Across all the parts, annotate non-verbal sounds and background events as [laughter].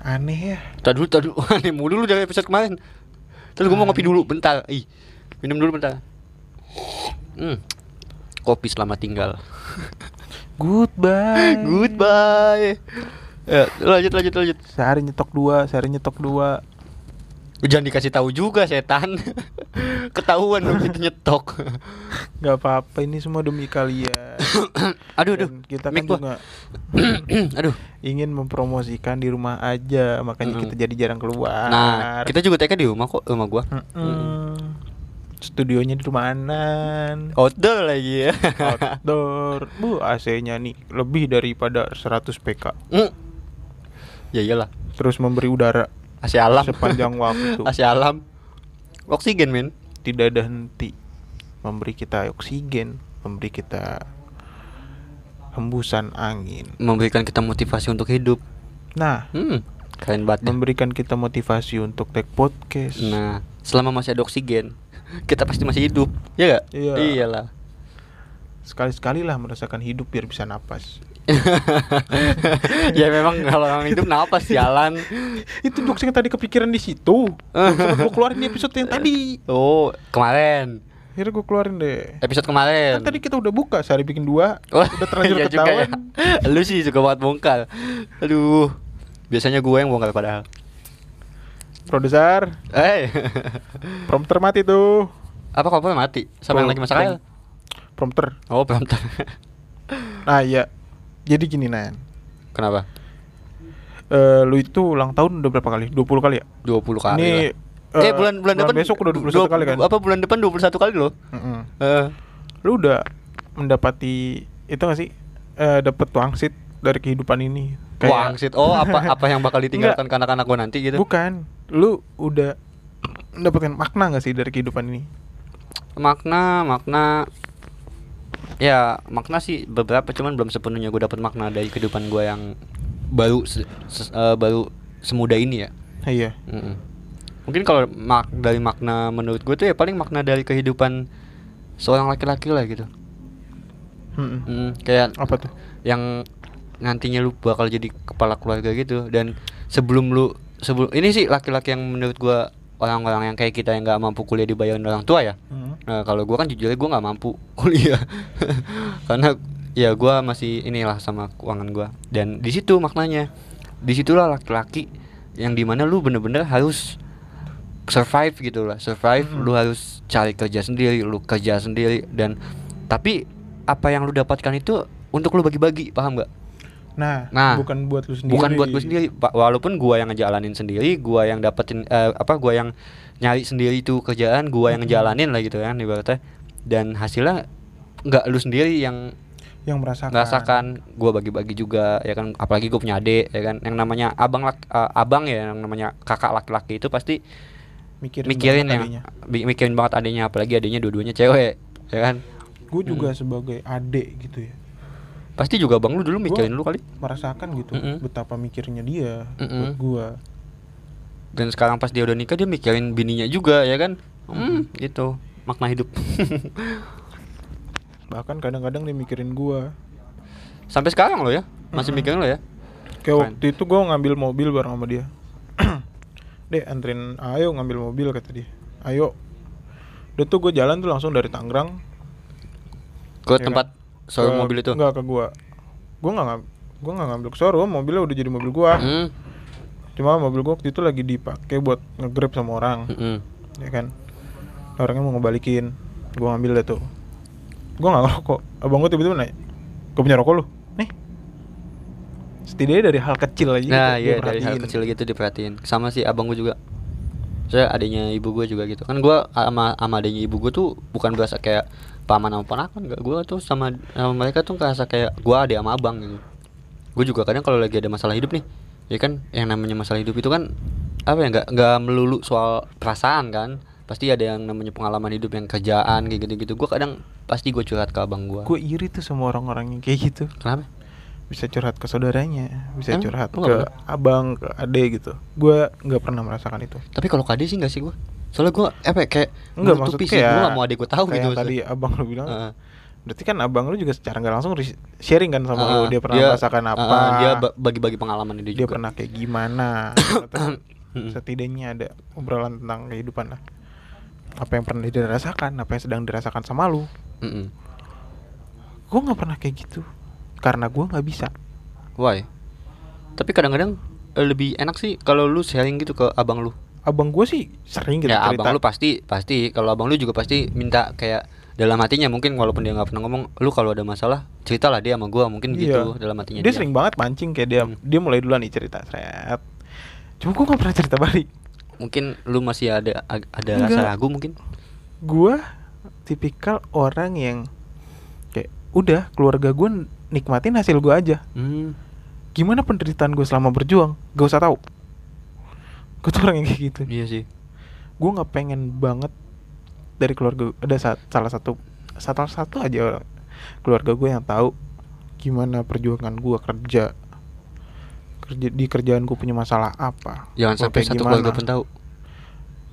Aneh ya. Tadi dulu, tadi dulu. [laughs] Nih, mulu dulu dari episode kemarin. Terus gue mau ngopi dulu, bentar. Ih, minum dulu bentar. Hmm. Kopi selamat tinggal. [laughs] Goodbye. Goodbye. Ya, lanjut lanjut lanjut. Sehari nyetok dua, sehari nyetok dua. Jangan dikasih tahu juga setan. [laughs] Ketahuan dong kita nyetok. [laughs] Gak apa-apa ini semua demi kalian. [coughs] aduh aduh. Dan kita kan Mic gua. juga [coughs] aduh. ingin mempromosikan di rumah aja, makanya Mm-mm. kita jadi jarang keluar. Nah, kita juga take di rumah kok, rumah gua. Mm-mm. Studionya di rumah Anan. Outdoor lagi ya. [laughs] Outdoor. Bu, AC-nya nih lebih daripada 100 PK. Hmm. ya iyalah. Terus memberi udara Asy alam. sepanjang waktu. [laughs] Asy alam. Oksigen, men. Tidak ada henti. Memberi kita oksigen, memberi kita hembusan angin. Memberikan kita motivasi untuk hidup. Nah, Hmm. Keren banget. memberikan kita motivasi untuk take podcast. Nah, selama masih ada oksigen, [laughs] kita pasti masih hidup. Ya gak? Iya. Iyalah. Sekali-sekali lah merasakan hidup biar bisa napas. [laughs] ya memang kalau orang hidup napas jalan. Itu jokes yang tadi kepikiran di situ. Gue keluarin di episode yang tadi. Oh, kemarin. Akhirnya gue keluarin deh. Episode kemarin. Kan tadi kita udah buka sehari bikin dua. Oh, udah terlanjur iya juga ya. ketahuan. Lu sih suka banget bongkar. Aduh. Biasanya gue yang bongkar padahal. Produser, Eh. prompter mati tuh. Apa kompor mati? Sama yang lagi masak? Prompter. Oh, prompter. Nah, iya. Jadi gini, Nan. Kenapa? Eh, lu itu ulang tahun udah berapa kali? 20 kali ya? 20 kali. Ini lah. eh, eh, bulan bulan depan besok udah 21 dua- kali kan? Apa bulan depan 21 kali loh? Mm-mm. Eh, Lu udah mendapati itu gak sih? Eh dapat wangsit dari kehidupan ini. wangsit. Oh, apa [laughs] apa yang bakal ditinggalkan ke anak-anak gue nanti gitu? Bukan. Lu udah mendapatkan makna gak sih dari kehidupan ini? Makna, makna Ya, makna sih beberapa cuman belum sepenuhnya gue dapat makna dari kehidupan gue yang baru se- se- eh, baru semudah ini ya. Iya. Mm-mm. Mungkin kalau mak dari makna menurut gue tuh ya paling makna dari kehidupan seorang laki-laki lah gitu. Mm-mm. Mm, kayak Apa tuh? yang nantinya lu bakal jadi kepala keluarga gitu dan sebelum lu sebelum ini sih laki-laki yang menurut gua orang-orang yang kayak kita yang nggak mampu kuliah dibayarin orang tua ya. Mm. nah, kalau gua kan jujur aja gua nggak mampu [laughs] kuliah. Karena ya gua masih inilah sama keuangan gua. Dan di situ maknanya. Di situlah laki-laki yang di mana lu bener-bener harus survive gitu lah. Survive Mm. lu harus cari kerja sendiri lu kerja sendiri. Dan tapi apa yang lu dapatkan itu untuk lu bagi-bagi paham nggak Nah, Nah, bukan buat lu sendiri. bukan buat gue sendiri walaupun gua yang ngejalanin sendiri gua yang dapetin eh, apa gua yang nyari sendiri itu kerjaan gua yang ngejalanin lah gitu kan ibaratnya dan hasilnya nggak lu sendiri yang Yang merasakan. merasakan gua bagi-bagi juga ya kan apalagi gue punya adik ya kan yang namanya abang lak, eh, abang ya yang namanya kakak laki-laki itu pasti Mikirin, mikirin banget yang adanya. bi- mikirin banget adiknya apalagi adiknya dua-duanya cewek ya kan Gue juga Mm. sebagai adik gitu ya. Pasti juga bang lu dulu Gua mikirin lu kali Merasakan gitu Mm-mm. betapa mikirnya dia buat Mm-mm. gua. dan sekarang pas dia udah nikah dia mikirin bininya juga ya kan hmm, gitu makna hidup [laughs] Bahkan kadang-kadang dia mikirin gua. sampai sekarang lo ya masih Mm-mm. mikirin lo ya Kayak Keren. waktu itu gua ngambil mobil bareng sama dia. [clears throat] Dek, anterin ayo ngambil mobil kata dia. Ayo. Udah tuh gue jalan tuh langsung dari Tangerang ke Ya tempat showroom ke- mobil itu Enggak ke gua. Gua enggak gua enggak ngambil ke showroom, mobilnya udah jadi mobil gua. hmm. Cuma mobil gua waktu itu lagi dipakai buat nge-grab sama orang, mm-mm. ya kan. Orangnya mau ngebalikin. Gua ngambil deh tuh. Gua enggak ngerokok. Abang gua tiba-tiba nanya, "Gua punya rokok lu?" Nih. Setidaknya dari hal kecil aja nah gua iya dari hal kecil gitu diperhatiin sama sih abang gue juga saya adanya ibu gue juga gitu kan gue sama sama adanya ibu gue tuh bukan berasa kayak paman sama ponakan gak gue tuh sama, sama mereka tuh ngerasa kayak gue ada sama abang gitu gue juga kadang kalau lagi ada masalah hidup nih ya kan yang namanya masalah hidup itu kan apa ya nggak nggak melulu soal perasaan kan pasti ada yang namanya pengalaman hidup yang kerjaan kayak gitu gitu gue kadang pasti gue curhat ke abang gue Gue iri tuh sama orang-orang yang kayak gitu. kenapa Bisa curhat ke saudaranya, bisa Emang? curhat Lu ke nggak abang, ke ade gitu. Gue nggak pernah merasakan itu. Tapi kalau kade sih nggak sih gue? Soalnya gue apa ya, kayak Enggak maksud kayak gue gak mau adik gue tahu gitu. tadi abang lu bilang Heeh. Berarti kan abang lu juga secara nggak langsung sharing kan sama Ah, lu, dia pernah merasakan ah, apa, ah, dia ba- bagi-bagi pengalaman dia, dia juga pernah kayak gimana. [coughs] Mm-mm. Setidaknya ada obrolan tentang kehidupan lah. Apa yang pernah dia rasakan, apa yang sedang dirasakan sama lu. Gue nggak pernah kayak gitu, karena gue nggak bisa. why tapi kadang-kadang eh, lebih enak sih kalau lu sharing gitu ke abang lu Abang gue sih sering gitu ya cerita. abang lu pasti pasti kalau abang lu juga pasti minta kayak dalam hatinya mungkin walaupun dia nggak pernah ngomong lu kalau ada masalah ceritalah dia sama gua mungkin Iya. gitu dalam hatinya dia, sering banget mancing kayak dia Hmm. dia mulai duluan nih cerita seret cuma gue gak pernah cerita balik mungkin lu masih ada ada Enggak. rasa ragu mungkin gue tipikal orang yang kayak udah keluarga gue nikmatin hasil gue aja hmm. gimana penderitaan gue selama berjuang gak usah tahu gue tuh orang yang kayak gitu? Iya sih. Gue nggak pengen banget dari keluarga ada sa- salah satu salah satu aja orang keluarga gue yang tahu gimana perjuangan gue kerja kerja di kerjaan gue punya masalah apa. Jangan gua sampai satu gimana. keluarga pun tahu.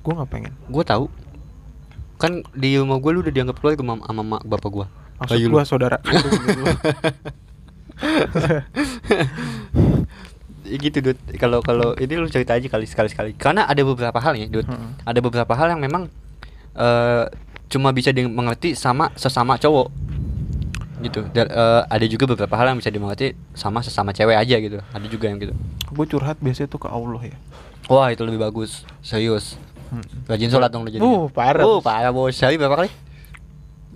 Gue nggak pengen. Gua tahu. Kan di rumah gua lu udah dianggap keluarga sama sama mak bapak gua. Maksud gue saudara [laughs] [laughs] gitu, gitu. Ya gitu Dut. Kalau kalau ini lu cerita aja kali sekali sekali. Karena ada beberapa hal ya Dut. Mm-mm. ada beberapa hal yang memang eh cuma bisa dimengerti sama sesama cowok. Gitu. Dan eh, ada juga beberapa hal yang bisa dimengerti sama sesama cewek aja gitu. Ada juga yang gitu. Gue curhat biasanya tuh ke Allah ya. Wah itu lebih bagus. Serius. Mm. rajin sholat dong lu jadi. Uh, parah, uh parah bos. Sehari berapa kali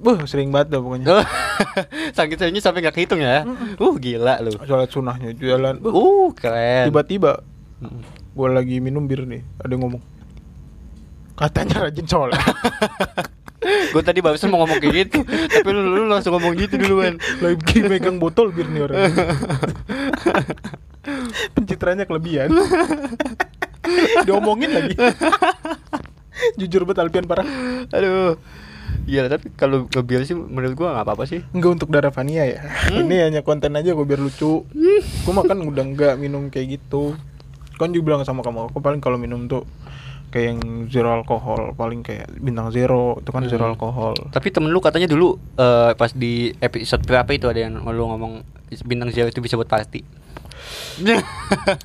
Buh, sering banget dah pokoknya. Oh, [laughs] Sakit seringnya sampai gak kehitung ya? Uh gila lu. Sholat sunnahnya jalan Buh, Uh keren. Tiba-tiba Mm. gue lagi minum bir nih ada yang ngomong katanya rajin sholat. [laughs] Gue tadi barusan mau ngomong kayak gitu [laughs] Tapi lu, lu langsung ngomong gitu duluan. Lagi megang botol bir nih orang. Pencitraannya kelebihan. Diomongin lagi. Jujur bet Alpian parah. Aduh Iya tapi kalau ngebiar sih menurut gua nggak apa-apa sih enggak untuk darah Fania ya Hmm. ini hanya konten aja gue biar lucu gue makan udah enggak minum kayak gitu kan juga bilang sama kamu aku paling kalau minum tuh kayak yang zero alkohol paling kayak bintang zero itu kan zero Hmm. alkohol Tapi temen lu katanya dulu eh, pas di episode berapa itu ada yang lu ngomong bintang zero itu bisa buat party. [laughs]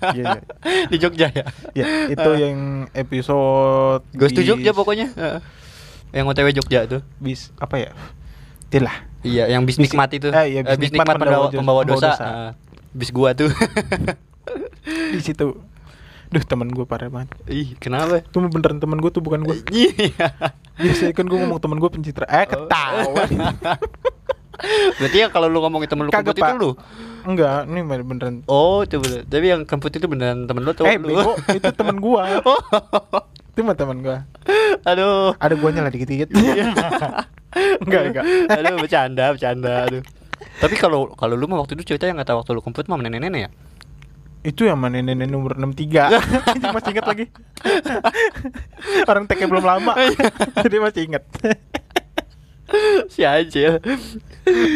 Iya, di Jogja ya. ya itu yang episode Gue setuju bis- Jogja pokoknya. Heeh. Yang OTW Jogja tuh. bis apa ya itulah Iya, yang bis Bis- nikmat itu. eh, iya, bis bis nikmat nikmat pembawa, pembawa pembawa dosa. dosa. Pembawa dosa. Heeh. bis gua tuh. [laughs] di situ Duh teman gue parah banget Ih, kenapa? Itu mah beneran teman gue tuh bukan gue [laughs] Iya. Biasanya kan gue ngomong teman gue pencitra Eh ketahuan [laughs] Berarti ya kalau lu ngomongin temen lu Kagak, itu lu. Enggak, ini beneran Oh, bener. Tapi yang kebut itu beneran temen lu tuh Eh lu. bego, itu teman gue Oh. Itu mah teman gue Aduh. Ada guanya lah dikit-dikit Enggak, enggak Aduh, bercanda, bercanda. Aduh. Tapi kalau kalau lu mah waktu itu cerita yang kata waktu lu kemput mah sama nenek-nenek ya? Itu yang mana nenek nomor 63 [laughs] Masih inget lagi Orang TK belum lama [laughs] Jadi masih inget si aja.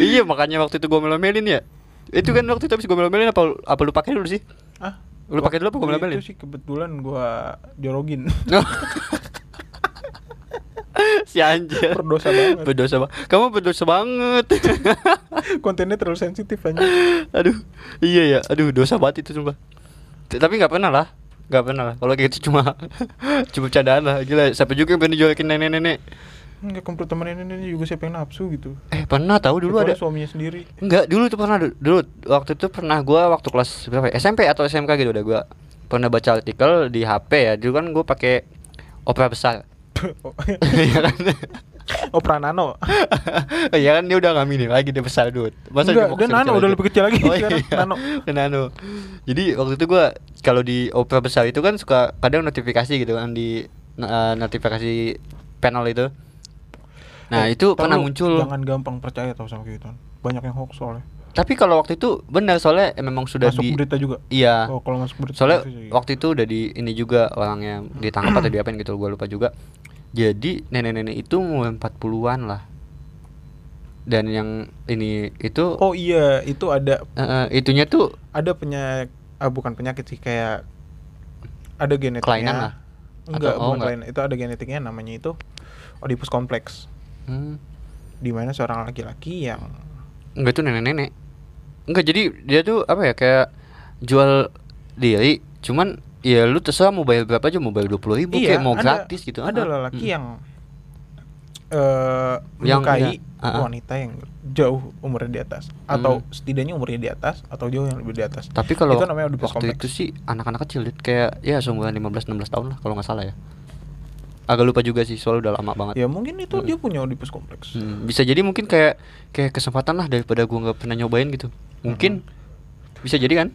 iya, makanya waktu itu gua melomelin ya. Itu kan waktu itu habis gua melomelin apa apa lu pakai dulu sih? ah, Lu pakai dulu apa gua Itu melomelin? sih kebetulan gue jorogin [laughs] si anjir. Berdosa banget. Berdosa banget. Kamu berdosa banget. [laughs] Kontennya terlalu sensitif aja aduh, iya ya. Aduh, dosa banget itu sumpah. Tapi nggak pernah lah. nggak pernah lah. Kalau kayak gitu cuma [laughs] cuma bercandaan lah. Gila, siapa juga yang berani jualin nenek-nenek. Enggak komplot temen ini juga siapa yang nafsu gitu Eh, pernah tahu dulu Kecuali ada suaminya sendiri Enggak, dulu tuh pernah du- dulu waktu itu pernah gua waktu kelas berapa ya? SMP atau SMK gitu udah gua pernah baca artikel di HP ya. Dulu kan gua pakai Opera besar. [laughs] Iya kan? Opera Nano [laughs] Iya kan dia udah nggak mini lagi dia besar dulu. Enggak, dia nano, udah lebih kecil lagi [laughs] Oh, iya. nano. Nano. Jadi waktu itu gua kalau di Opera besar itu kan suka kadang notifikasi gitu kan di eh, notifikasi panel itu. Nah, Eh, itu pernah muncul. Jangan gampang percaya tau sama gitu Banyak yang hoax soalnya Tapi kalau waktu itu benar soalnya memang sudah Masuk di berita juga Iya. Oh kalau masuk berita Soalnya gitu sih. waktu itu udah di ini juga orangnya ditangkap atau diapain gitu gue lupa juga. Jadi nenek-nenek itu mulai 40-an lah. Dan yang ini itu Oh iya itu ada eh, eh, itunya tuh Ada penyakit ah, Bukan penyakit sih kayak Ada genetiknya Kelainan lah? Enggak Atau- oh, bukan enggak. kelainan Itu ada genetiknya namanya itu Oedipus kompleks hmm, di mana seorang laki-laki yang Enggak itu nenek-nenek. Enggak jadi dia tuh apa ya kayak jual diri cuman ya lu terserah mau bayar berapa aja mau bayar dua puluh ribu kayak mau ada- gratis gitu Ada Ah, lelaki mm. yang eh Yang- ya, ah. wanita yang jauh umurnya di atas atau Hmm. setidaknya umurnya di atas atau jauh yang lebih di atas. Tapi kalau itu namanya waktu kompleks. itu sih anak-anak kecil kayak ya seumuran 15 16 tahun lah kalau nggak salah ya. Agak lupa juga sih soalnya udah lama banget. Ya mungkin itu Hmm. dia punya Oedipus kompleks. Hmm, bisa jadi mungkin kayak kayak kesempatan lah daripada gua nggak pernah nyobain gitu. Mungkin bisa jadi kan?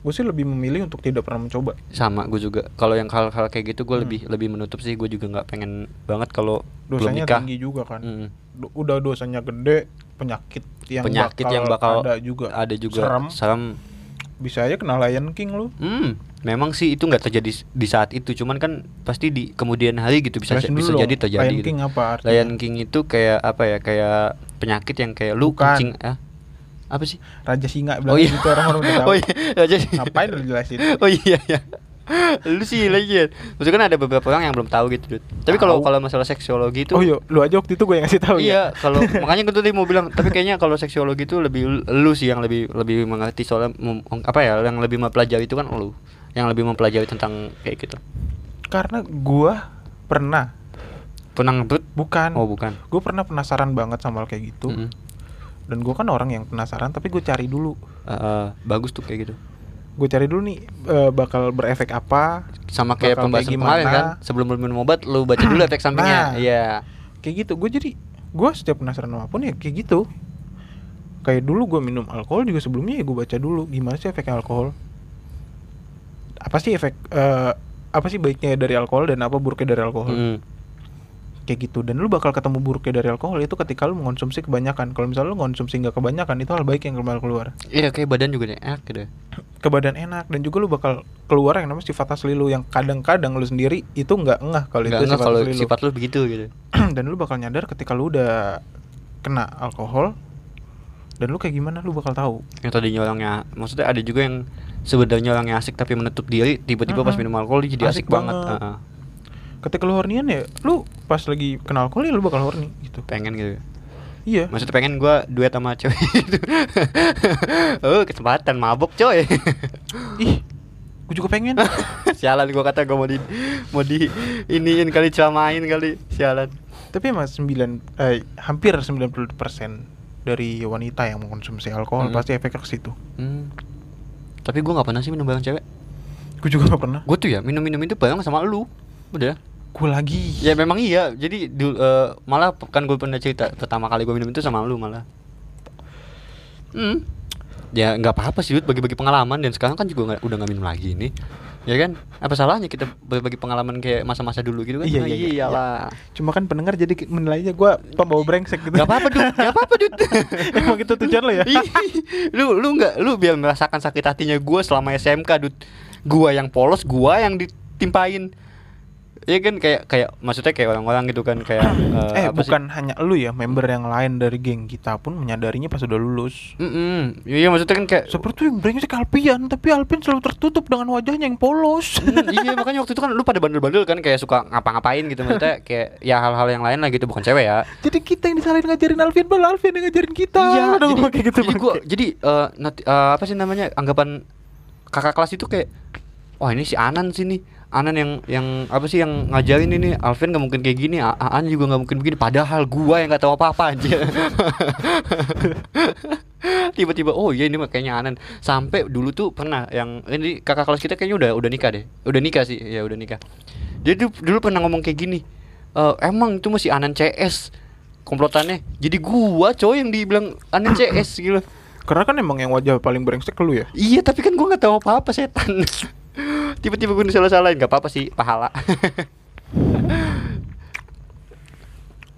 Gue sih lebih memilih untuk tidak pernah mencoba. Sama gue juga. Kalau yang hal-hal kayak gitu gue Hmm. lebih lebih menutup sih. Gue juga nggak pengen banget kalau belum Dosanya nikah. tinggi juga kan. Hmm. Udah dosanya gede, penyakit yang Penyakit bakal yang bakal ada juga. Ada juga Serem. serem. Bisa aja kena Lion King lu. Hmm, memang sih itu nggak terjadi di saat itu, cuman kan pasti di kemudian hari gitu bisa Jelasin bisa jadi terjadi. Lion gitu. King apa artinya? Lion King itu kayak apa ya? Kayak penyakit yang kayak lu Bukan. kucing ah. Apa sih? Raja Singa Oh iya. gitu orang-orang udah [laughs] tahu. Oh iya, ya, jadi Ngapain lu jelasin? Oh iya ya. lu sih lagi ya. Maksudnya kan ada beberapa orang yang belum tahu gitu, Dut. Tapi kalau kalau masalah seksiologi itu Oh iya, lu aja waktu itu gue yang ngasih tahu ya. Iya, kalau [laughs] makanya gue tadi mau bilang, tapi kayaknya kalau seksiologi itu lebih lu sih yang lebih lebih mengerti soalnya apa ya, yang lebih mempelajari itu kan lu, yang lebih mempelajari tentang kayak gitu. Karena gua pernah, Pernah ngebut? bukan. Oh bukan. Gue pernah penasaran banget sama hal kayak gitu. Mm-mm. Dan gue kan orang yang penasaran, tapi gue cari dulu. Eh, eh, bagus tuh kayak gitu. Gue cari dulu nih eh, bakal berefek apa. Sama kayak pembahasan kayak kemarin kan, sebelum lu minum obat lu baca dulu [clears throat] efek Nah. sampingnya. Iya. Kayak gitu. Gue jadi gue setiap penasaran apa pun ya kayak gitu. Kayak dulu gue minum alkohol juga sebelumnya ya gue baca dulu gimana sih efek alkohol. Apa sih efek eh, apa sih baiknya dari alkohol dan apa buruknya dari alkohol? Mm. kayak gitu dan lu bakal ketemu buruknya dari alkohol itu ketika lu mengonsumsi kebanyakan kalau misalnya lu mengonsumsi nggak kebanyakan itu hal baik yang keluar keluar Iya kayak badan juga deh enak gitu. [clears throat] ke badan enak dan juga lu bakal keluar yang namanya sifat asli lu yang kadang-kadang lu sendiri itu nggak ngeh kalau itu sifat kalau asli lu sifat lu begitu gitu. [clears throat] dan lu bakal nyadar ketika lu udah kena alkohol dan lu kayak gimana? Lu bakal tahu. Yang tadinya orangnya maksudnya ada juga yang sebenarnya orangnya asik tapi menutup diri tiba-tiba pas Mm-mm. minum alkohol dia jadi Asik asik, banget. banget. Heeh. ketika lu hornian ya lu pas lagi kena alkohol ya lu bakal horny gitu. Pengen gitu. Iya. Maksudnya pengen gua duet sama cewek [laughs] gitu oh kesempatan mabok coy. Ih gue juga pengen. [laughs] Sialan gua kata gua mau di mau di iniin kali celamain kali. Sialan. Tapi emang 9 eh, hampir 90% dari wanita yang mengkonsumsi alkohol Mm. pasti efeknya ke situ. hmm. tapi gua nggak pernah sih minum bareng cewek Gue juga gak pernah. gua tuh ya minum minum itu bareng sama lu udah Gue lagi. ya memang iya jadi du- eh, malah kan gue pernah cerita pertama kali gue minum itu sama lu malah hmm ya nggak apa-apa sih bagi-bagi pengalaman dan sekarang kan juga nggak- udah nggak minum lagi ini ya kan? Apa salahnya kita berbagi pengalaman kayak masa-masa dulu gitu kan? Iya, Ah, iya, iya. iyalah. Cuma kan pendengar jadi menilainya gue pembawa brengsek gitu. nggak apa-apa Dut. Nggak apa-apa Dut. [laughs] Emang itu tujuan lo ya? Ih, lu lu nggak lu biar merasakan sakit hatinya gue selama SMK Dut. Gua yang polos gua yang ditimpain Iya kan kayak kayak maksudnya kayak orang-orang gitu kan kayak [clears throat] eh eh, apa sih? bukan hanya lu ya, member yang lain dari geng kita pun menyadarinya pas udah lulus. Mm-mm. Iya maksudnya kan kayak Seperti yang brengsek Alpian, tapi Alpian selalu tertutup dengan wajahnya yang polos. Hmm, iya makanya waktu itu kan lu pada bandel-bandel kan kayak suka ngapa-ngapain gitu maksudnya [laughs] kayak ya hal-hal yang lain lah gitu bukan cewek ya. jadi kita yang disalahin ngajarin Alpian, malah Alpian yang ngajarin kita. Udah ngomong kayak gitu jadi gua jadi eh, nanti eh, apa sih namanya anggapan kakak kelas itu kayak wah ini si Anan sih nih Anan yang yang apa sih yang ngajarin ini Alvin nggak mungkin kayak gini Aan juga nggak mungkin begini padahal gua yang nggak tahu apa-apa aja [laughs] tiba-tiba oh iya ini mah kayaknya Anan. Sampai dulu tuh pernah yang ini kakak kelas kita kayaknya udah udah nikah deh. Udah nikah sih ya udah nikah. Dia dulu, dulu pernah ngomong kayak gini "Eh, emang itu masih Anan CS komplotannya? Jadi gua coy yang dibilang Anan CS gitu. Karena kan emang yang wajah paling brengsek lu ya. Iya tapi kan gua nggak tahu apa-apa setan [laughs] Tiba-tiba gue salah-salahin nggak apa-apa sih pahala [laughs]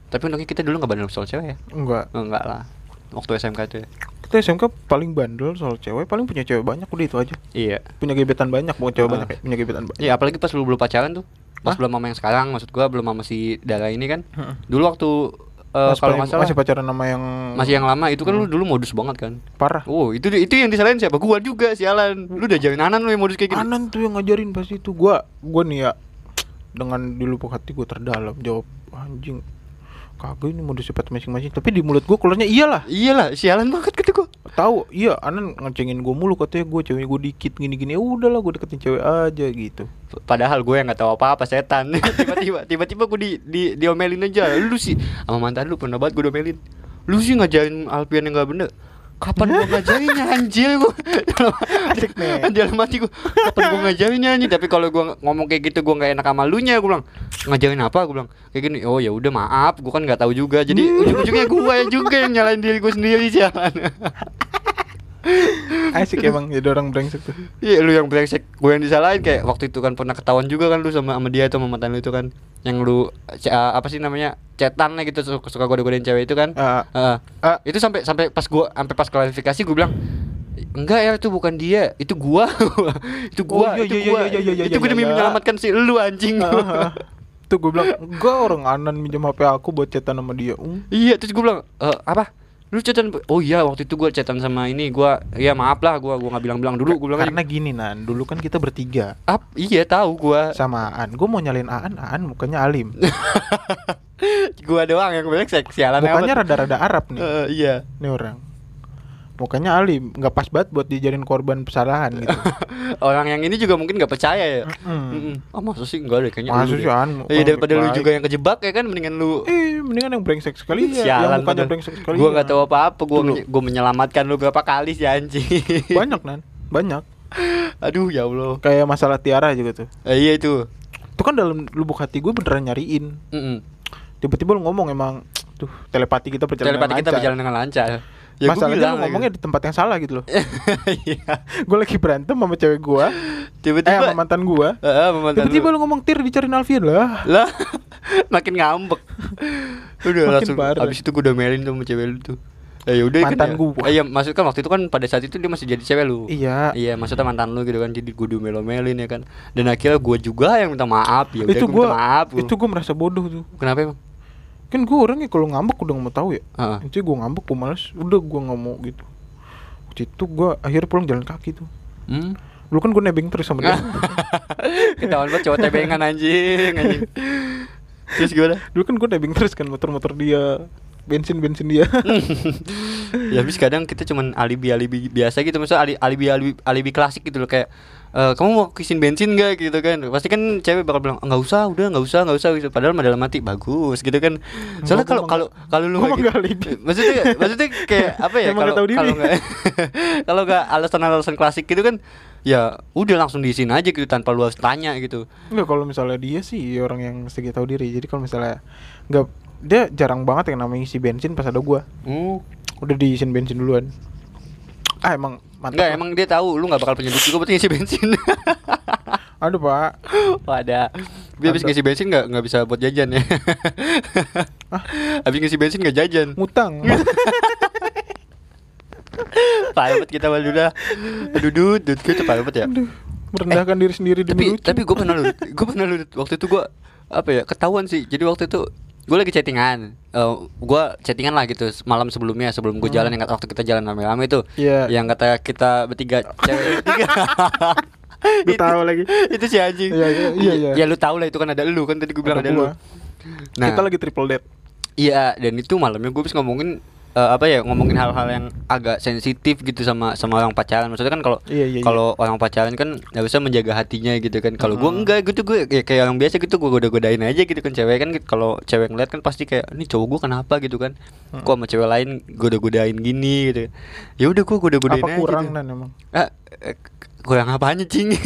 Tapi untungnya kita dulu nggak bandel soal cewek ya Enggak. oh, Enggak lah Waktu SMK itu ya Kita SMK paling bandel soal cewek, paling punya cewek banyak udah itu aja. Iya Punya gebetan banyak, bukan cewek Ah. banyak ya, punya gebetan banyak. Iya apalagi pas lu belum pacaran tuh Pas Hah? belum sama yang sekarang Maksud gua belum sama si Dara ini kan. Dulu waktu Mas Kalau paling- nggak salah masih pacaran sama yang Masih yang lama itu kan lu Hmm. dulu modus banget kan parah. Oh itu itu yang disalahin siapa? Gua juga sialan Lu udah jauhin Anan lu yang modus kayak gitu Anan tuh yang ngajarin pas itu gua gua nih ya dengan di lubuk hati gua terdalam jawab anjing kagak ini modus sifat masing-masing tapi di mulut gue keluarnya iyalah Iyalah, sialan banget kata gua. tahu iya anan ngecengin gue mulu katanya gue cewek gue dikit gini-gini ya udahlah gue deketin cewek aja gitu Padahal gue yang nggak tahu apa-apa setan. [laughs] Tiba-tiba tiba-tiba gue di, di diomelin aja. Lu sih sama mantan lu pernah banget gue diomelin. Lu sih ngajarin Alpian yang nggak bener. Kapan gua ngajarinnya anjir gua? Asik nih. [laughs] Dalam hati gua Kapan gua ngajarinnya anjir? Tapi kalau gua ngomong kayak gitu Gua nggak enak sama lu nya Gua bilang Ngajarin apa? Gua bilang Kayak gini. Oh ya udah maaf Gua kan nggak tahu juga. Jadi ujung-ujungnya gua yang juga yang nyalain diri gua sendiri jalan. [laughs] Asik emang jadi orang brengsek tuh. Iya lu yang brengsek. Gue yang disalahin Kayak waktu itu kan pernah ketahuan juga kan Lu sama, sama dia tuh Sama mantan lu itu kan Yang lu uh, Apa sih namanya Cetan lah gitu Suka, suka gode-godein cewek itu kan Ah. Heeh. Ah. Itu sampai sampai pas gua sampai pas klarifikasi gue bilang Enggak ya itu bukan dia, itu gua. [laughs] itu gua, Oh, iya, itu iya, gua. iya, iya, iya, itu gue demi iya. menyelamatkan si lu anjing. Ah, ah. [laughs] tuh gue bilang enggak orang anan minjem hp aku buat chatan sama dia Um, iya, terus gue bilang, "Eh, apa? Lu chatan Oh iya, waktu itu gua chatan sama ini, gua ya maaf lah gua gua nggak bilang-bilang dulu, gua bilang karena gini nan dulu kan kita bertiga. Aja, "Ap, iya tahu gua. sama Aan gue mau nyalin Aan Aan mukanya alim. [laughs] Gua doang yang brengsek, sialan mukanya rada-rada Arab nih. Eh, iya. nih orang mukanya alim nggak pas banget buat dijadiin korban kesalahan gitu [laughs] Orang yang ini juga mungkin nggak percaya ya. Mm-mm. Mm-mm. Ah, masa sih enggak deh kayaknya. Lu sih. An? Iya, daripada lu juga yang kejebak ya kan mendingan lu eh mendingan yang brengsek sekali ya yang Sialan mukanya padahal. brengsek sekali Gua ya. nggak tahu apa-apa, gua Dulu. menye- gua menyelamatkan lu berapa kali sih anjing. [laughs] banyak nan banyak Aduh ya Allah. kayak masalah Tiara juga tuh Eh, iya itu. itu kan dalam lubuk hati gue beneran nyariin Mm-mm. tiba-tiba lu ngomong emang [tsk] tuh telepati kita berjalan Telepati dengan kita lancar. berjalan dengan lancar. Ya, Masalahnya lu ngomongnya lagi. di tempat yang salah gitu loh [laughs] Iya. gue lagi berantem sama cewek gue eh Tiba-tiba sama mantan gue mantan tiba-tiba lu. ngomong tir dicariin Alfian lah lah [laughs] makin ngambek. Udah Makin langsung parah. abis itu gua udah melin tuh sama cewek lu tuh. Eh yaudah kan Mantan ya. gua. Eh, iya maksud kan waktu itu kan pada saat itu dia masih jadi cewek lu. iya Iya maksudnya mantan lu gitu kan jadi gue melin ya kan dan akhirnya gue juga yang minta maaf ya udah gue minta maaf gua. itu gue merasa bodoh tuh kenapa emang kan gue orangnya kalau ngambek udah nggak mau tahu ya. Nanti gue ngambek gue males udah gue nggak mau gitu. Waktu itu gue akhirnya pulang jalan kaki tuh. Hmm? dulu kan gue nebeng terus sama dia. [laughs] Ketahuan banget cowok tebengan anjing anjing. Terus gimana? Dulu kan gue nebeng terus kan motor-motor dia bensin bensin dia. [laughs] Ya habis kadang kita cuman alibi alibi biasa gitu. Maksudnya ali- alibi alibi alibi klasik gitu loh kayak "Eh, kamu mau kisin bensin gak gitu kan. Pasti kan cewek bakal bilang nggak usah udah nggak usah nggak usah gitu. Padahal mah dalam hati bagus gitu kan. Soalnya Gua kalau kalau kalau lu gua gitu- maksudnya maksudnya kayak [laughs] apa ya kalau kalau nggak [laughs] kalau nggak alasan-alasan klasik gitu kan ya udah langsung diisin aja gitu tanpa lu harus tanya gitu. Enggak kalau misalnya dia sih orang yang segi tahu diri. Jadi kalau misalnya nggak dia jarang banget yang namanya isi bensin pas ada gue hmm. udah diisin bensin duluan ah emang mantap Enggak, emang dia tahu lu nggak bakal punya duit juga buat ngisi bensin. [laughs] aduh pak Oh, ada. Dia habis ngisi bensin nggak nggak bisa buat jajan ya. [laughs] habis ngisi bensin nggak jajan. ngutang [laughs] Parah banget kita malu dah. Aduh, dud, dud, kita parah banget ya. aduh merendahkan diri sendiri Tapi demi lucu tapi gue pernah lu, gue pernah lu waktu itu gue apa ya ketahuan sih. Jadi waktu itu gue lagi chattingan, Eh gue chattingan lah gitu malam sebelumnya sebelum gue jalan yang kata- waktu kita jalan rame-rame itu, Iya. yang kata kita bertiga cewek bertiga. [laughs] Lu tahu lagi. itu si anjing. Iya, iya, iya, iya. Ya lu tahu lah itu kan ada lu kan tadi gue bilang Ada ada, lu. gua. kita lagi triple date Iya, dan itu malamnya gue bisa ngomongin eh, apa ya, ngomongin hal-hal yang agak sensitif gitu sama sama orang pacaran. Maksudnya kan kalau Iya, iya, kalau orang pacaran kan harusnya menjaga hatinya gitu kan. Kalau gue Mm-mm. enggak gitu gue ya, kayak orang biasa gitu gue goda-godain aja gitu kan cewek kan gitu. kalau cewek ngeliat kan pasti kayak ini cowok gue kenapa gitu kan. Mm. Kok sama cewek lain goda-godain gini gitu. Ya udah gue goda-godain apa aja kurang gitu. nan emang Ah, eh, kurang apanya cing? [laughs]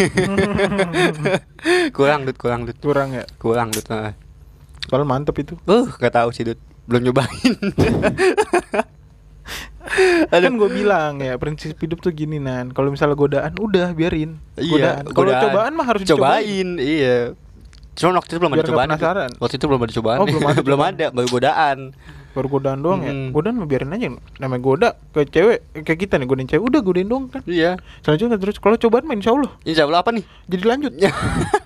kurang dud, kurang dud. kurang ya Kurang dud. ah. kalau mantep itu Uh, gak tahu sih, Dut. Belum nyobain. [laughs] kan gue bilang ya prinsip hidup tuh gini nan kalau misalnya godaan udah biarin Iya, godaan kalau godaan. cobaan mah harus dicobain cobain. Iya. Cuma waktu itu belum Biar ada cobaan. Penasaran. Waktu itu belum ada cobaan. Oh, belum [laughs] ada belum ada, baru godaan. baru godaan doang ya Mm-mm. godaan mah biarin aja namanya goda ke cewek kayak kita nih godain cewek udah godain doang kan Iya. selanjutnya terus kalau cobaan mah insya Allah Insya Allah apa nih? jadi lanjut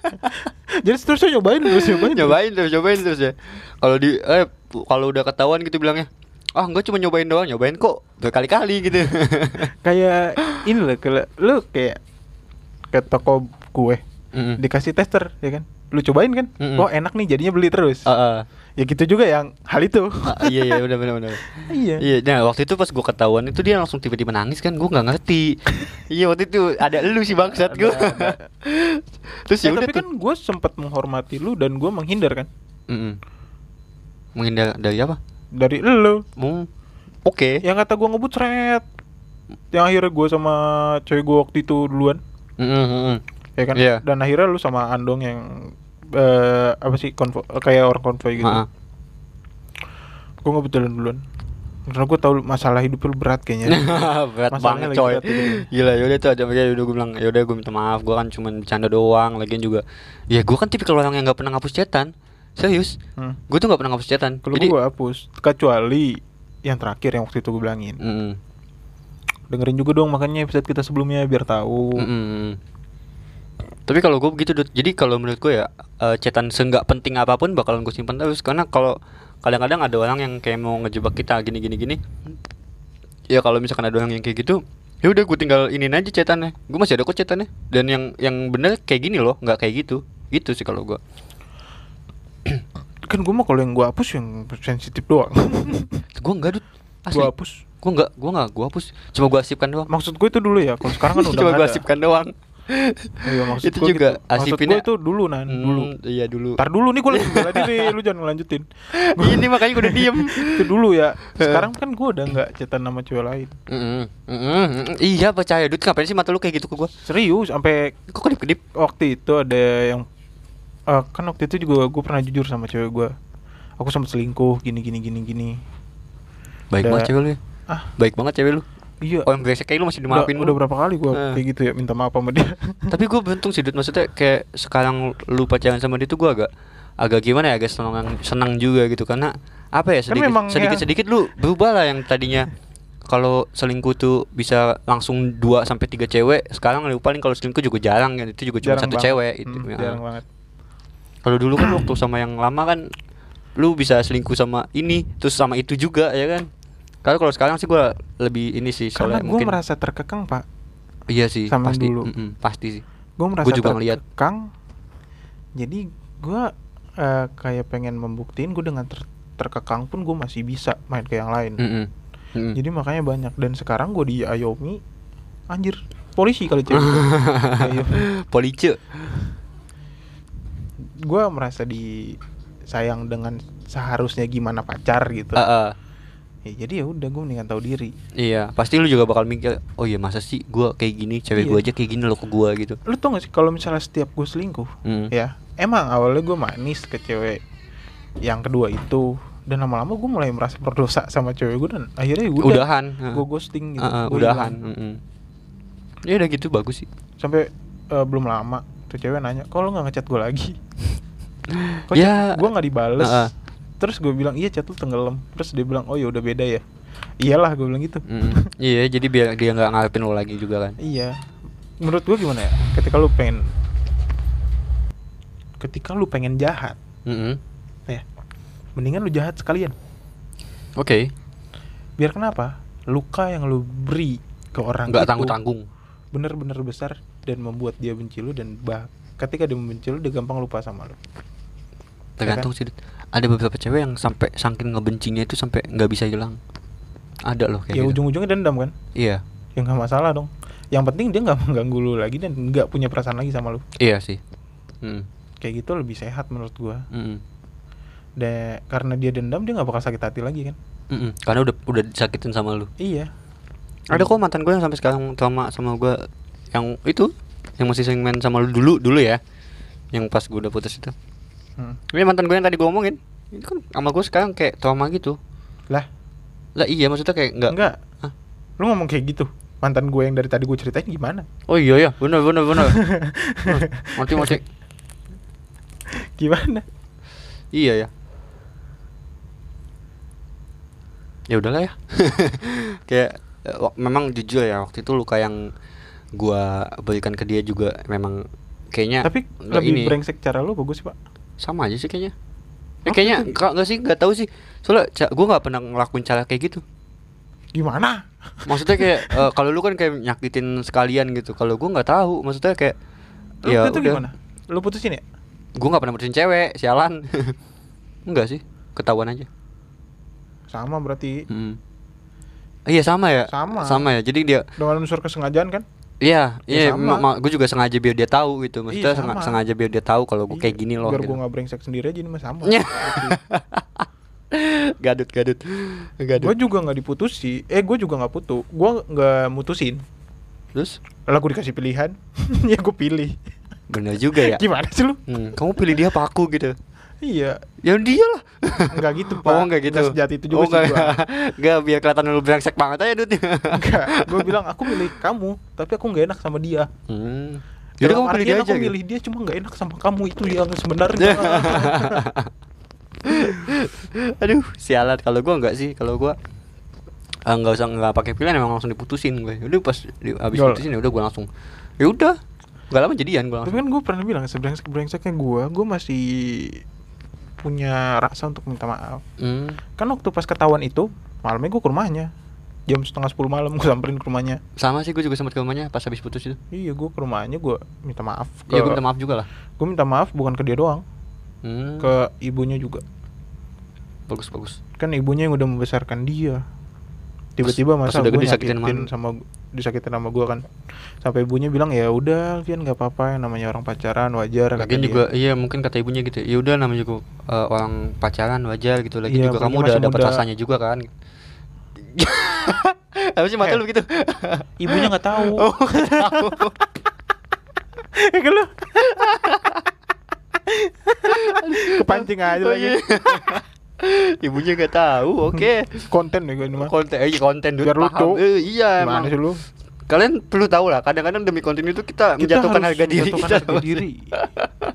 [laughs] jadi seterusnya nyobain terus nyobain nyobain terus, nyobain terus ya. Kalau di eh kalau udah ketahuan gitu bilangnya, ah enggak cuma nyobain doang, nyobain kok berkali-kali gitu. [laughs] kayak ini loh kalau lu kayak ke toko kue Mm-mm. dikasih tester ya kan lu cobain kan Mm-mm. oh enak nih jadinya beli terus Heeh. ya gitu juga yang hal itu Ah, iya iya benar benar benar [laughs] iya Iya, nah waktu itu pas gua ketahuan itu dia langsung tiba-tiba nangis kan, gua nggak ngerti. [laughs] iya waktu itu ada lu sih bangsat gua. Terus ya udah tapi tuh. kan gue sempat menghormati lu dan gue menghindar kan Mm-mm. Menghindar dari apa? dari lu. Mau oke. yang kata gue ngebut seret. Yang akhirnya gue sama cewek gue waktu itu duluan. Mm-mm, mm-mm. ya kan? Iya. dan akhirnya lu sama Andong yang eh apa sih konvo kayak orang konvoy gitu. Gue ngebut jalan duluan. Karena gue tahu masalah hidup lu berat kayaknya. [laughs] Berat Masalahnya banget lagi coy. berat gitu. gila yaudah tuh ada ya udah gue bilang yaudah gue minta maaf gue kan cuma bercanda doang lagian juga. Ya gue kan tipikal orang yang nggak pernah ngapus chatan serius hmm. gue tuh nggak pernah ngapus chatan kalau jadi gue hapus kecuali yang terakhir yang waktu itu gue bilangin Mm-mm. dengerin juga dong makanya episode kita sebelumnya biar tahu Mm-mm. Tapi kalau gue begitu, Dut. jadi kalau menurut gue ya eh, chatan seenggak penting apa pun bakalan gue simpan terus karena kalau kadang-kadang ada orang yang kayak mau ngejebak kita gini gini gini. Ya kalau misalkan ada orang yang kayak gitu, ya udah gue tinggal inin aja chatannya. Gue masih ada kok chatannya. Dan yang yang bener kayak gini loh, nggak kayak gitu. Gitu sih kalau gue. Kan gue mah kalau yang gue hapus yang sensitif doang [laughs] Gue enggak. Asli. gue hapus Gue enggak, gue enggak, gue hapus. Cuma gue asipkan doang. maksud gue itu dulu ya kalau sekarang kan [laughs] udah Cuma gue asipkan doang. Iya, maksud Itu gua juga gitu. Maksud asipinnya- gua itu dulu nan dulu Hmm, Iya dulu. Ntar dulu nih gue [laughs] lagi bela diri lu jangan ngelanjutin Ini makanya gue udah diem. itu dulu ya sekarang kan gue udah nggak cetan nama cewek lain mm-mm, mm-mm. Iya percaya Dut ngapain sih mata lu kayak gitu ke gua serius sampai Kok kedip-kedip waktu itu ada yang eh, kan waktu itu juga gue pernah jujur sama cewek gue aku sempat selingkuh gini gini gini gini. Baik banget cewek lu ya? Ah. Baik banget cewek lu? Iya. Oh yang brengsek kayak lu masih udah, dimaafin udah mulu. berapa kali gue Eh. kayak gitu ya minta maaf sama dia. [laughs] Tapi gua beruntung sih Dut. Maksudnya kayak sekarang lu pacaran sama dia tuh gua agak Agak gimana ya? Agak senang, senang juga gitu. Karena apa ya? Sedikit memang sedikit, ya- sedikit lu berubah lah yang tadinya. Kalau selingkuh tuh bisa langsung 2 sampai tiga cewek, sekarang lu paling kalau selingkuh juga jarang. Kan itu juga cuma Jarang satu banget. cewek itu. Hmm, ya. jarang banget Kalau dulu kan waktu sama yang lama kan lu bisa selingkuh sama ini terus sama itu juga ya kan. Kalau kalau sekarang sih gua lebih ini sih karena soalnya gue mungkin merasa terkekang pak iya sih sama pasti dulu. mm-mm, pasti sih. gue merasa juga ngeliat. terkekang jadi gue eh, kayak pengen membuktiin gue dengan ter- terkekang pun gue masih bisa main ke yang lain Mm-mm. Mm-mm. jadi makanya banyak dan sekarang gue di Ayomi anjir polisi kali cewek. [laughs] Police. Gue merasa di sayang dengan seharusnya gimana pacar gitu Ah, ah. ya, jadi ya udah gue mendingan tahu diri Iya, pasti lu juga bakal mikir, oh iya masa sih gua kayak gini, cewek Iya. gua aja kayak gini lo ke gua gitu. lu tau gak sih kalau misalnya setiap gue selingkuh Mm. ya emang awalnya gue manis ke cewek yang kedua itu dan lama-lama gue mulai merasa berdosa sama cewek gue dan akhirnya ya udah Udahan. gue ghosting gitu ah, gua udahan. hilang. mm-mm. Ya udah gitu bagus sih. sampai eh, belum lama tuh cewek nanya kok lo nggak ngechat gue lagi [laughs] kok Ya. gue nggak dibales Ah, ah. terus gue bilang iya chat lu tenggelam terus dia bilang oh ya udah beda ya iyalah gue bilang gitu Mm. Iya, jadi biar dia nggak ngarepin lo lagi juga kan. iya menurut gue gimana ya ketika lu pengen ketika lu pengen jahat Mm-mm. ya mendingan lu jahat sekalian Oke, biar kenapa luka yang lu beri ke orang nggak itu tanggung-tanggung. Bener-bener besar dan membuat dia benci lu dan bah ketika dia membenci lu dia gampang lupa sama lu Tergantung sih. Dit. Ada beberapa cewek yang sampai saking ngebencinya itu sampai nggak bisa hilang. Ada loh kayak ya gitu. ujung-ujungnya dendam kan Iya, ya nggak masalah dong yang penting dia nggak [laughs] mengganggu lu lagi dan nggak punya perasaan lagi sama lu iya sih. Mm. kayak gitu lebih sehat menurut gua Mm-mm. dan karena dia dendam dia nggak bakal sakit hati lagi kan Mm-mm. Karena udah udah disakitin sama lu. iya Ada kok mantan gue yang sampai sekarang trauma sama gue yang itu yang masih sering main sama lu dulu dulu ya. Yang pas gue udah putus itu. Hmm. Ini mantan gue yang tadi gue omongin. Itu kan sama gue sekarang kayak trauma gitu. lah Lah iya maksudnya kayak enggak. enggak Hah? lu ngomong kayak gitu mantan gue yang dari tadi gue ceritain gimana Oh iya ya, benar benar benar. [laughs] mati mati. gimana Iya ya. Ya udahlah ya. [laughs] kayak memang jujur ya waktu itu luka yang gua berikan ke dia juga memang kayaknya tapi nggak lebih ini. brengsek cara lu bagus sih pak sama aja sih kayaknya. Eh, kayaknya enggak enggak sih, enggak tahu sih. Soalnya gua nggak pernah ngelakuin cara kayak gitu. gimana Maksudnya kayak [laughs] eh, kalau lu kan kayak nyakitin sekalian gitu. Kalau gua nggak tahu, maksudnya kayak lu ya itu udah. gimana lu putusin ya Gua nggak pernah putusin cewek, sialan. [laughs] enggak sih. ketahuan aja sama berarti Mm. Iya sama ya. Sama. sama ya. Jadi dia dengan unsur kesengajaan kan? Iya Ya, iya gue juga sengaja biar dia tahu gitu. Maksudnya Iya, senga- sama. sengaja biar dia tahu kalau gue kayak Iya, gini loh biar gitu. gue nggak brengsek sendiri aja ini mah sama. Iya. [laughs] gadut gadut. Gadut. Gue juga nggak diputusi. Eh gue juga nggak putu gue nggak mutusin. Terus? Lah gue dikasih pilihan. [laughs] Ya gue pilih. Bener juga ya. [laughs] Gimana sih lu? Hmm, kamu pilih dia apa aku gitu iya ya dia lah nggak gitu pak oh enggak gitu Nggak sejati itu juga oh, sih enggak, gua. [laughs] enggak biar kelihatan lu brengsek banget aja Dut enggak [laughs] gue bilang aku milih kamu tapi aku nggak enak sama dia hmm. Jadi kamu pilih dia aja aku gitu? milih dia cuma nggak enak sama kamu itu yang sebenarnya [laughs] Aduh, sialat kalau gua enggak sih. Kalau gua ah, nggak usah nggak pakai pilihan emang langsung diputusin gue. Udah pas di, habis Gol. putusin ya udah gua langsung. Ya udah. Gak lama jadian gua tapi kan gue pernah bilang sebrengsek brengseknya gue gue masih punya rasa untuk minta maaf Hmm. kan waktu pas ketahuan itu malamnya gue ke rumahnya jam setengah sepuluh malam gue samperin ke rumahnya Sama sih gue juga sempat ke rumahnya pas habis putus itu. iya gue ke rumahnya gue minta maaf ke Iya, gue minta maaf juga lah. gue minta maaf bukan ke dia doang Hmm. ke ibunya juga bagus bagus. kan ibunya yang udah membesarkan dia tiba-tiba masa udah gue nyakitin sama disakitin sama gue kan sampai ibunya bilang ya udah Alfian nggak apa-apa yang namanya orang pacaran wajar kata Lagian dia. juga iya mungkin kata ibunya gitu. Ya udah namanya juga eh, orang pacaran wajar gitu lagi Iya, juga kamu udah dapat rasanya juga kan. [laughs] Apa sih mata Eh. lu begitu? ibunya nggak tahu [laughs] Oh, nggak tahu. [laughs] Kepancing aja Oh, lagi iya. Ibunya nggak tahu. Oke. konten ya gue ini mah Konten eh, iya, konten Biar lucu. Eh, iya gimana emang. sih lu Kalian perlu tahu lah, kadang-kadang demi konten itu kita, menjatuhkan harus harga diri menjatuhkan kita. harga diri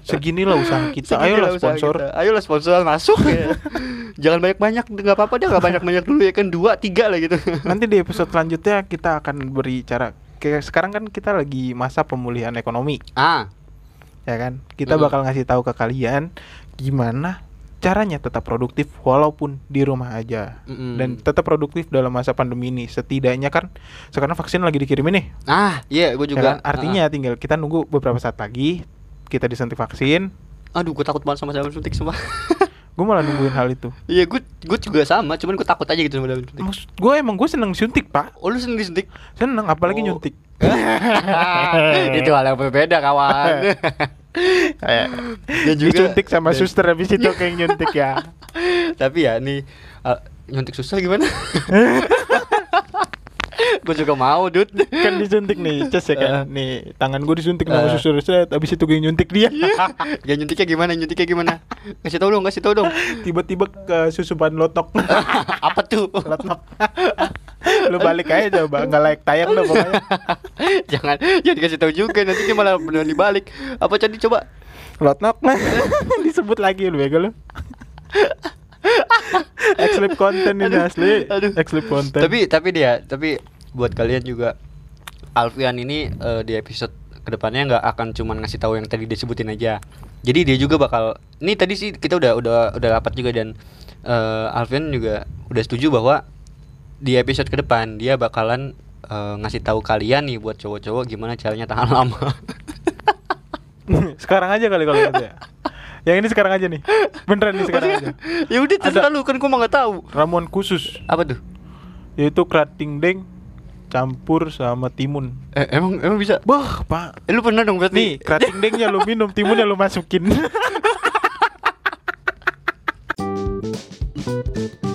seginilah usaha kita Seginilah ayolah usaha sponsor kita. Ayolah sponsor masuk ya. Jangan banyak-banyak, nggak apa-apa deh, nggak banyak-banyak dulu ya kan dua, tiga lah gitu. nanti di episode selanjutnya kita akan beri cara kayak sekarang kan kita lagi masa pemulihan ekonomi ah, ya kan kita bakal ngasih tahu ke kalian gimana caranya tetap produktif walaupun di rumah aja Mm-mm. dan tetap produktif dalam masa pandemi ini setidaknya kan sekarang vaksin lagi dikirimin nih ah, iya, gue ya juga. kan? artinya tinggal kita nunggu beberapa saat lagi kita disuntik vaksin aduh, gue takut banget sama jarum suntik semua. [laughs] gue malah nungguin hal itu Iya, gue gue juga sama, cuman gue takut aja gitu sama jarum suntik. maksud gue emang gue seneng disuntik pak Oh, lu sendiri suntik? seneng apalagi Oh. nyuntik [laughs] [laughs] itu hal yang berbeda kawan. Kayak Dan juga- disuntik sama dan- suster habis itu kayak nyuntik ya [laughs] Tapi ya nih uh, nyuntik susah gimana? [laughs] gue juga mau, Dut. kan disuntik nih ces ya kan Eh. nih tangan gue disuntik sama Eh. suster set habis itu gue nyuntik dia [laughs] ya nyuntiknya gimana? Nyuntiknya gimana? Kasih tau dong, kasih tau dong. tiba-tiba ke susupan lotok Apa tuh? lotok lu balik aja coba nggak like tayang dah pokoknya. [laughs] Jangan. Jangan dikasih tahu juga. Nanti dia malah beneran dibalik. Apa tadi coba lotok [laughs] disebut lagi lu ya lu. Exlip konten ini asli. Aduh. Exlip konten. Tapi tapi dia tapi buat kalian juga Alfian ini eh, di episode ke depannya nggak akan cuman ngasih tahu yang tadi disebutin aja. Jadi dia juga bakal ini tadi sih kita udah udah udah rapat juga dan eh, Alfian juga udah setuju bahwa di episode ke depan dia bakalan uh, ngasih tahu kalian nih buat cowok-cowok gimana caranya tahan lama. [laughs] sekarang aja kali kalau gitu ya. Yang ini sekarang aja nih. Beneran nih sekarang Maksudnya, aja. [laughs] Ya udah terserah lu kan gua enggak tahu. Ramuan khusus. Apa tuh? Yaitu krating deng campur sama timun. Eh, emang emang bisa? Wah, Pak. Eh, lu pernah dong berarti. Nih, krating dengnya lu minum, timunnya lu masukin. [laughs]